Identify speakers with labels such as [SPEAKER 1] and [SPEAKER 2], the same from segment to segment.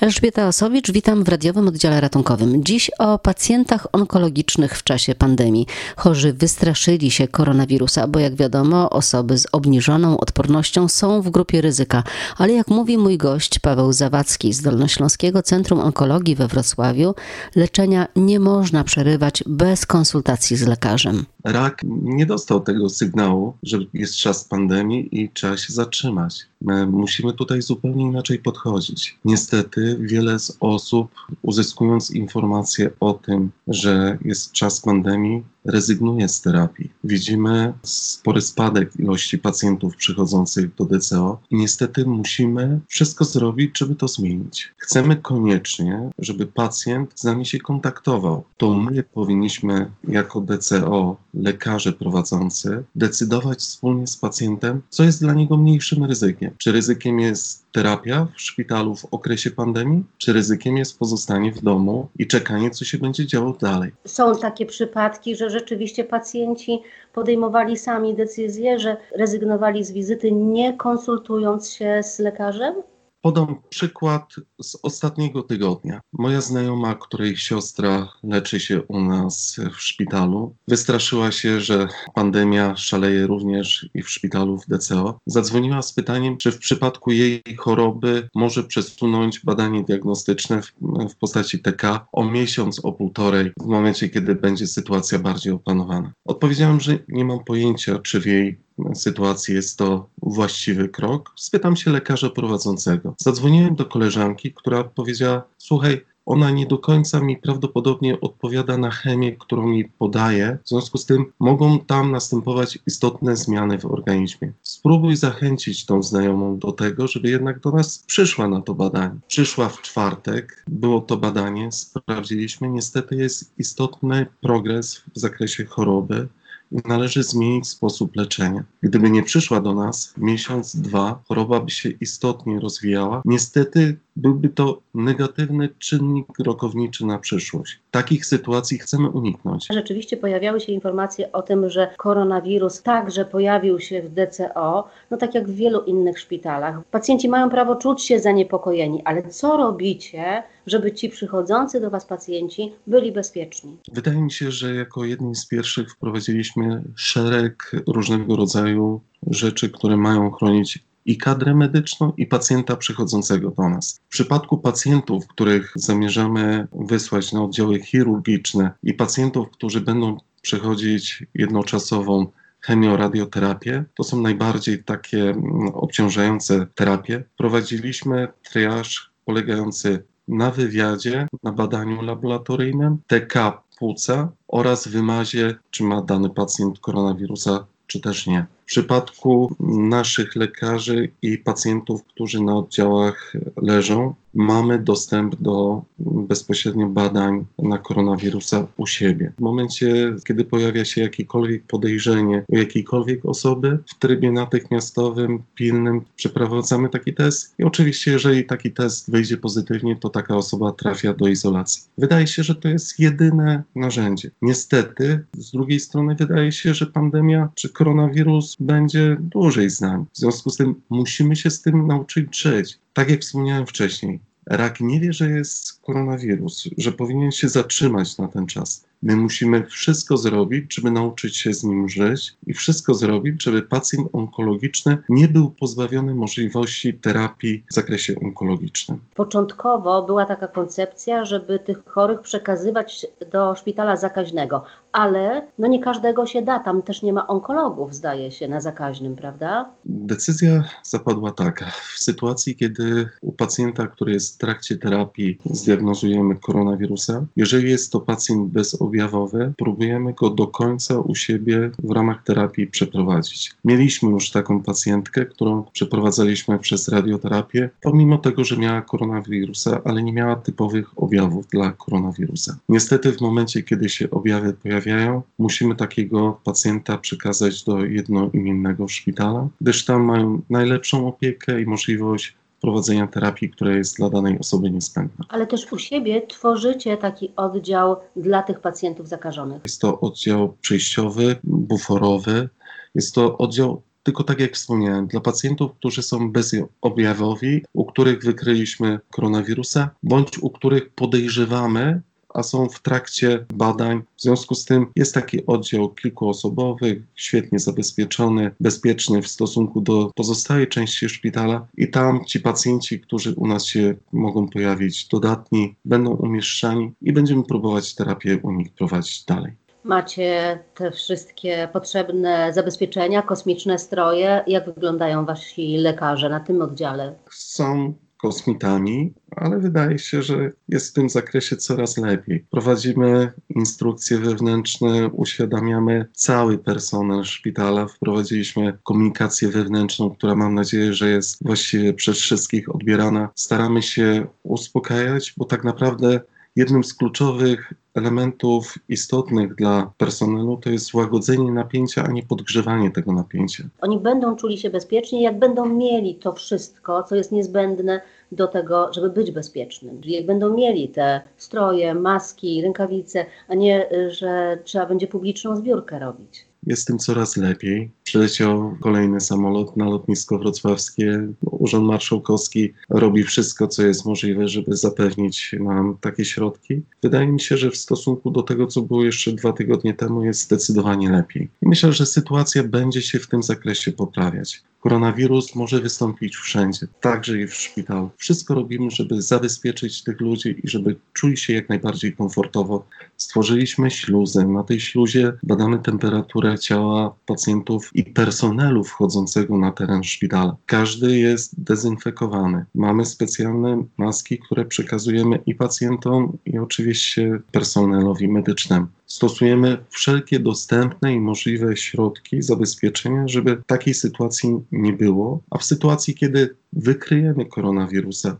[SPEAKER 1] Elżbieta Osowicz, witam w radiowym oddziale ratunkowym. Dziś o pacjentach onkologicznych w czasie pandemii. Chorzy wystraszyli się koronawirusa, bo jak wiadomo, osoby z obniżoną odpornością są w grupie ryzyka. Ale jak mówi mój gość Paweł Zawadzki z Dolnośląskiego Centrum Onkologii we Wrocławiu, leczenia nie można przerywać bez konsultacji z lekarzem.
[SPEAKER 2] Rak nie dostał tego sygnału, że jest czas pandemii i trzeba się zatrzymać. My musimy tutaj zupełnie inaczej podchodzić. Niestety, wiele z osób, uzyskując informacje o tym, że jest czas pandemii, rezygnuje z terapii. Widzimy spory spadek ilości pacjentów przychodzących do DCO i niestety musimy wszystko zrobić, żeby to zmienić. Chcemy koniecznie, żeby pacjent z nami się kontaktował. To my powinniśmy jako DCO, lekarze prowadzący, decydować wspólnie z pacjentem, co jest dla niego mniejszym ryzykiem. Czy ryzykiem jest terapia w szpitalu w okresie pandemii, czy ryzykiem jest pozostanie w domu i czekanie, co się będzie działo dalej.
[SPEAKER 3] Są takie przypadki, że rzeczywiście pacjenci podejmowali sami decyzję, że rezygnowali z wizyty, nie konsultując się z lekarzem?
[SPEAKER 2] Podam przykład z ostatniego tygodnia. Moja znajoma, której siostra leczy się u nas w szpitalu, wystraszyła się, że pandemia szaleje również i w szpitalu w DCO. Zadzwoniła z pytaniem, czy w przypadku jej choroby może przesunąć badanie diagnostyczne w, w postaci TK o miesiąc, o półtorej, w momencie, kiedy będzie sytuacja bardziej opanowana. Odpowiedziałem, że nie mam pojęcia, czy w jej sytuacji jest to właściwy krok. Spytam się lekarza prowadzącego. Zadzwoniłem do koleżanki, która powiedziała: Słuchaj, ona nie do końca mi prawdopodobnie odpowiada na chemię, którą mi podaje. W związku z tym mogą tam następować istotne zmiany w organizmie. Spróbuj zachęcić tą znajomą do tego, żeby jednak do nas przyszła na to badanie. Przyszła w czwartek, było to badanie, sprawdziliśmy. Niestety jest istotny progres w zakresie choroby należy zmienić sposób leczenia. Gdyby nie przyszła do nas miesiąc, dwa, choroba by się istotnie rozwijała. Niestety byłby to negatywny czynnik rokowniczy na przyszłość. Takich sytuacji chcemy uniknąć.
[SPEAKER 3] Rzeczywiście pojawiały się informacje o tym, że koronawirus także pojawił się w DCO, no tak jak w wielu innych szpitalach. Pacjenci mają prawo czuć się zaniepokojeni, ale co robicie, żeby ci przychodzący do Was pacjenci byli bezpieczni?
[SPEAKER 2] Wydaje mi się, że jako jedni z pierwszych wprowadziliśmy szereg różnego rodzaju rzeczy, które mają chronić i kadrę medyczną, i pacjenta przychodzącego do nas. W przypadku pacjentów, których zamierzamy wysłać na oddziały chirurgiczne i pacjentów, którzy będą przechodzić jednoczasową chemioradioterapię. To są najbardziej takie mm, obciążające terapie. Prowadziliśmy triaż polegający na wywiadzie, na badaniu laboratoryjnym, TK płuca oraz wymazie, czy ma dany pacjent koronawirusa, czy też nie. Przypadku naszych lekarzy i pacjentów, którzy na oddziałach leżą, mamy dostęp do bezpośrednio badań na koronawirusa u siebie. W momencie, kiedy pojawia się jakiekolwiek podejrzenie u jakiejkolwiek osoby, w trybie natychmiastowym, pilnym przeprowadzamy taki test i oczywiście, jeżeli taki test wyjdzie pozytywnie, to taka osoba trafia do izolacji. Wydaje się, że to jest jedyne narzędzie. Niestety, z drugiej strony wydaje się, że pandemia czy koronawirus będzie dłużej z nami. W związku z tym musimy się z tym nauczyć żyć. Tak jak wspomniałem wcześniej, rak nie wie, że jest koronawirus, że powinien się zatrzymać na ten czas. My musimy wszystko zrobić, żeby nauczyć się z nim żyć i wszystko zrobić, żeby pacjent onkologiczny nie był pozbawiony możliwości terapii w zakresie onkologicznym.
[SPEAKER 3] Początkowo była taka koncepcja, żeby tych chorych przekazywać do szpitala zakaźnego, ale no nie każdego się da, tam też nie ma onkologów, zdaje się, na zakaźnym, prawda?
[SPEAKER 2] Decyzja zapadła taka. W sytuacji, kiedy u pacjenta, który jest w trakcie terapii, zdiagnozujemy koronawirusa, jeżeli jest to pacjent bez objawowy, próbujemy go do końca u siebie w ramach terapii przeprowadzić. Mieliśmy już taką pacjentkę, którą przeprowadzaliśmy przez radioterapię, pomimo tego, że miała koronawirusa, ale nie miała typowych objawów dla koronawirusa. Niestety w momencie, kiedy się objawy pojawiają, musimy takiego pacjenta przekazać do jednoimiennego szpitala, gdyż tam mają najlepszą opiekę i możliwość prowadzenia terapii, która jest dla danej osoby niezbędna.
[SPEAKER 3] Ale też u siebie tworzycie taki oddział dla tych pacjentów zakażonych.
[SPEAKER 2] Jest to oddział przejściowy, buforowy. Jest to oddział tylko tak jak wspomniałem, dla pacjentów, którzy są bezobjawowi, u których wykryliśmy koronawirusa, bądź u których podejrzewamy, a są w trakcie badań. W związku z tym jest taki oddział kilkuosobowy, świetnie zabezpieczony, bezpieczny w stosunku do pozostałej części szpitala i tam ci pacjenci, którzy u nas się mogą pojawić dodatni, będą umieszczani i będziemy próbować terapię u nich prowadzić dalej.
[SPEAKER 3] Macie te wszystkie potrzebne zabezpieczenia, kosmiczne stroje. Jak wyglądają wasi lekarze na tym oddziale?
[SPEAKER 2] Są kosmitami, ale wydaje się, że jest w tym zakresie coraz lepiej. Prowadzimy instrukcje wewnętrzne, uświadamiamy cały personel szpitala, wprowadziliśmy komunikację wewnętrzną, która mam nadzieję, że jest właściwie przez wszystkich odbierana. Staramy się uspokajać, bo tak naprawdę jednym z kluczowych elementów istotnych dla personelu to jest złagodzenie napięcia, a nie podgrzewanie tego napięcia.
[SPEAKER 3] Oni będą czuli się bezpiecznie, jak będą mieli to wszystko, co jest niezbędne do tego, żeby być bezpiecznym. Jak będą mieli te stroje, maski, rękawice, a nie, że trzeba będzie publiczną zbiórkę robić.
[SPEAKER 2] Jest tym coraz lepiej. Przyleciał kolejny samolot na lotnisko wrocławskie. Urząd Marszałkowski robi wszystko, co jest możliwe, żeby zapewnić nam takie środki. Wydaje mi się, że w stosunku do tego, co było jeszcze dwa tygodnie temu, jest zdecydowanie lepiej. I myślę, że sytuacja będzie się w tym zakresie poprawiać. Koronawirus może wystąpić wszędzie, także i w szpitalu. Wszystko robimy, żeby zabezpieczyć tych ludzi i żeby czuli się jak najbardziej komfortowo. Stworzyliśmy śluzę. Na tej śluzie badamy temperaturę ciała pacjentów i personelu wchodzącego na teren szpitala. Każdy jest dezynfekowany. Mamy specjalne maski, które przekazujemy i pacjentom, i oczywiście personelowi medycznemu. Stosujemy wszelkie dostępne i możliwe środki zabezpieczenia, żeby takiej sytuacji nie było. A w sytuacji, kiedy wykryjemy koronawirusa,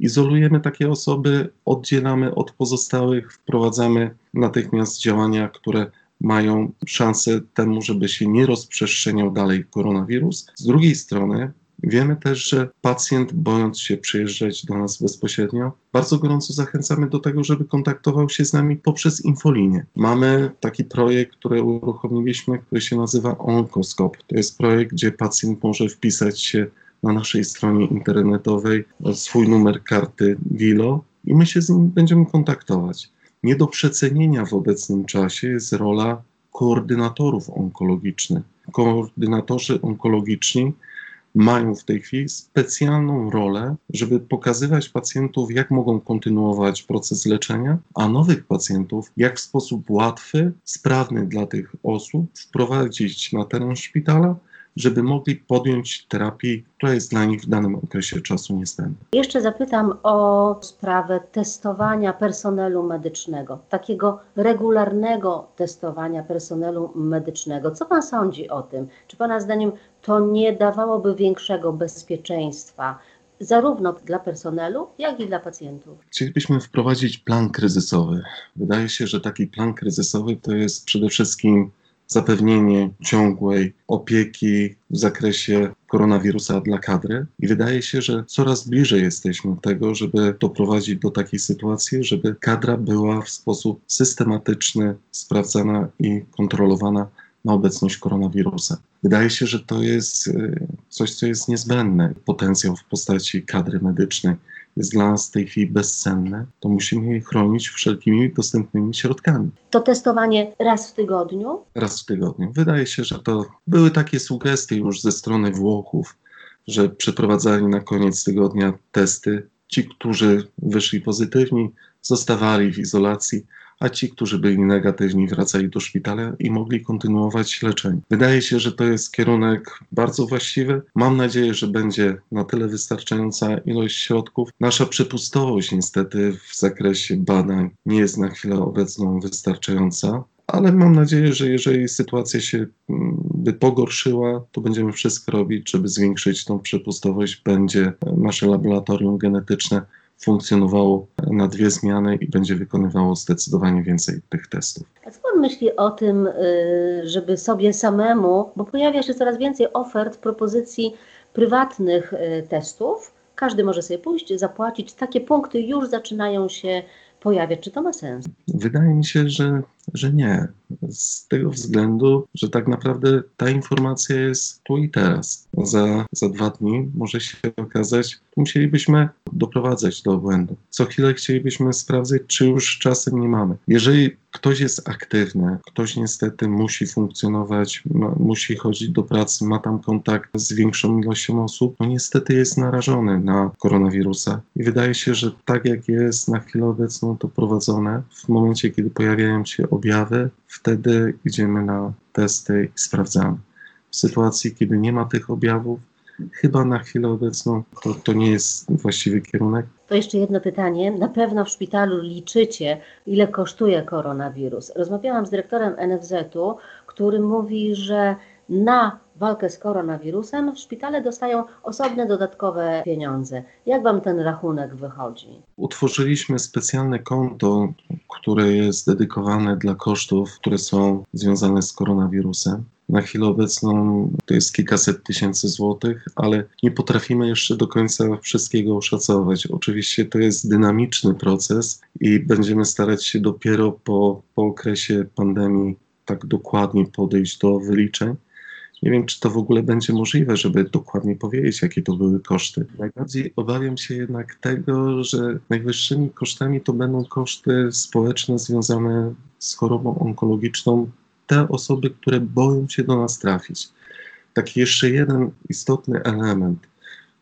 [SPEAKER 2] izolujemy takie osoby, oddzielamy od pozostałych, wprowadzamy natychmiast działania, które mają szansę temu, żeby się nie rozprzestrzeniał dalej koronawirus. Z drugiej strony Wiemy też, że pacjent, bojąc się przyjeżdżać do nas bezpośrednio, bardzo gorąco zachęcamy do tego, żeby kontaktował się z nami poprzez infolinię. Mamy taki projekt, który uruchomiliśmy, który się nazywa Onkoskop. To jest projekt, gdzie pacjent może wpisać się na naszej stronie internetowej swój numer karty WILO i my się z nim będziemy kontaktować. Nie do przecenienia w obecnym czasie jest rola koordynatorów onkologicznych. Koordynatorzy onkologiczni mają w tej chwili specjalną rolę, żeby pokazywać pacjentów, jak mogą kontynuować proces leczenia, a nowych pacjentów, jak w sposób łatwy, sprawny dla tych osób wprowadzić na teren szpitala żeby mogli podjąć terapię, która jest dla nich w danym okresie czasu niezbędna.
[SPEAKER 3] Jeszcze zapytam o sprawę testowania personelu medycznego, takiego regularnego testowania personelu medycznego. Co Pan sądzi o tym? Czy Pana zdaniem to nie dawałoby większego bezpieczeństwa? Zarówno dla personelu, jak i dla pacjentów.
[SPEAKER 2] Chcielibyśmy wprowadzić plan kryzysowy. Wydaje się, że taki plan kryzysowy to jest przede wszystkim zapewnienie ciągłej opieki w zakresie koronawirusa dla kadry. I wydaje się, że coraz bliżej jesteśmy tego, żeby doprowadzić do takiej sytuacji, żeby kadra była w sposób systematyczny sprawdzana i kontrolowana na obecność koronawirusa. Wydaje się, że to jest y, coś, co jest niezbędne. Potencjał w postaci kadry medycznej jest dla nas w tej chwili bezcenne, to musimy je chronić wszelkimi dostępnymi środkami.
[SPEAKER 3] To testowanie raz w tygodniu?
[SPEAKER 2] Raz w tygodniu. Wydaje się, że to były takie sugestie już ze strony Włochów, że przeprowadzali na koniec tygodnia testy. Ci, którzy wyszli pozytywni, zostawali w izolacji, a ci, którzy byli negatywni, wracali do szpitala i mogli kontynuować leczenie. Wydaje się, że to jest kierunek bardzo właściwy. Mam nadzieję, że będzie na tyle wystarczająca ilość środków. Nasza przepustowość niestety w zakresie badań nie jest na chwilę obecną wystarczająca ale mam nadzieję, że jeżeli sytuacja się mm, by pogorszyła, to będziemy wszystko robić, żeby zwiększyć tą przepustowość. Będzie nasze laboratorium genetyczne funkcjonowało na dwie zmiany i będzie wykonywało zdecydowanie więcej tych testów.
[SPEAKER 3] A co Pan myśli o tym, y, żeby sobie samemu, bo pojawia się coraz więcej ofert, propozycji prywatnych y, testów, każdy może sobie pójść, zapłacić, takie punkty już zaczynają się pojawiać. Czy to ma sens?
[SPEAKER 2] Wydaje mi się, że że nie. Z tego względu, że tak naprawdę ta informacja jest tu i teraz. Za, za dwa dni może się okazać, musielibyśmy doprowadzać do błędu. Co chwilę chcielibyśmy sprawdzać, czy już czasem nie mamy. Jeżeli ktoś jest aktywny, ktoś niestety musi funkcjonować, ma, musi chodzić do pracy, ma tam kontakt z większą ilością osób, no niestety jest narażony na koronawirusa. I wydaje się, że tak jak jest na chwilę obecną to prowadzone, w momencie, kiedy pojawiają się objawy, wtedy idziemy na testy i sprawdzamy. W sytuacji, kiedy nie ma tych objawów, chyba na chwilę obecną to, to nie jest właściwy kierunek.
[SPEAKER 3] To jeszcze jedno pytanie. Na pewno w szpitalu liczycie, ile kosztuje koronawirus. Rozmawiałam z dyrektorem NFZ-u, który mówi, że na walkę z koronawirusem w szpitale dostają osobne dodatkowe pieniądze. Jak Wam ten rachunek wychodzi?
[SPEAKER 2] Utworzyliśmy specjalne konto, które jest dedykowane dla kosztów, które są związane z koronawirusem. Na chwilę obecną to jest kilkaset tysięcy złotych, ale nie potrafimy jeszcze do końca wszystkiego oszacować. Oczywiście to jest dynamiczny proces i będziemy starać się dopiero po, po okresie pandemii tak dokładnie podejść do wyliczeń. Nie wiem, czy to w ogóle będzie możliwe, żeby dokładnie powiedzieć, jakie to były koszty. Najbardziej obawiam się jednak tego, że najwyższymi kosztami to będą koszty społeczne związane z chorobą onkologiczną te osoby, które boją się do nas trafić. Taki jeszcze jeden istotny element,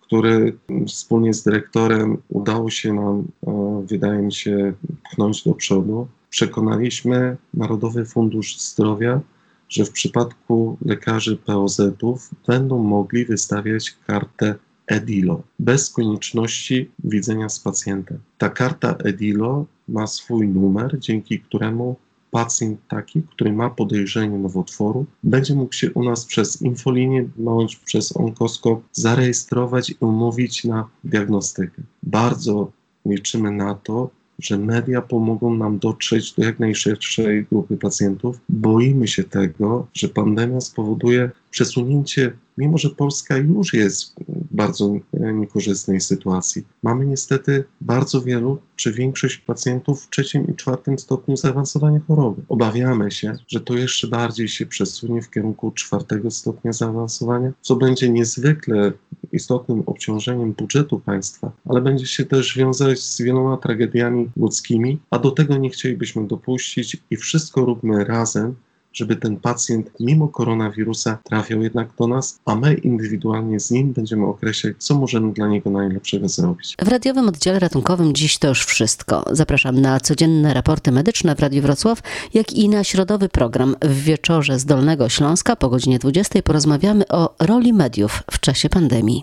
[SPEAKER 2] który wspólnie z dyrektorem udało się nam, e, wydaje mi się, pchnąć do przodu. Przekonaliśmy Narodowy Fundusz Zdrowia, że w przypadku lekarzy POZ-ów będą mogli wystawiać kartę EDILO bez konieczności widzenia z pacjentem. Ta karta EDILO ma swój numer, dzięki któremu pacjent taki, który ma podejrzenie nowotworu, będzie mógł się u nas przez infolinię bądź przez onkoskop zarejestrować i umówić na diagnostykę. Bardzo liczymy na to, że media pomogą nam dotrzeć do jak najszerszej grupy pacjentów. Boimy się tego, że pandemia spowoduje przesunięcie, mimo że Polska już jest bardzo niekorzystnej sytuacji. Mamy niestety bardzo wielu, czy większość pacjentów w trzecim i czwartym stopniu zaawansowania choroby. Obawiamy się, że to jeszcze bardziej się przesunie w kierunku czwartego stopnia zaawansowania, co będzie niezwykle istotnym obciążeniem budżetu państwa, ale będzie się też wiązać z wieloma tragediami ludzkimi, a do tego nie chcielibyśmy dopuścić i wszystko róbmy razem, żeby ten pacjent mimo koronawirusa trafiał jednak do nas, a my indywidualnie z nim będziemy określać, co możemy dla niego najlepszego zrobić.
[SPEAKER 1] W radiowym oddziale ratunkowym dziś to już wszystko. Zapraszam na codzienne raporty medyczne w Radiu Wrocław, jak i na środowy program w wieczorze z Dolnego Śląska po godzinie 20 porozmawiamy o roli mediów w czasie pandemii.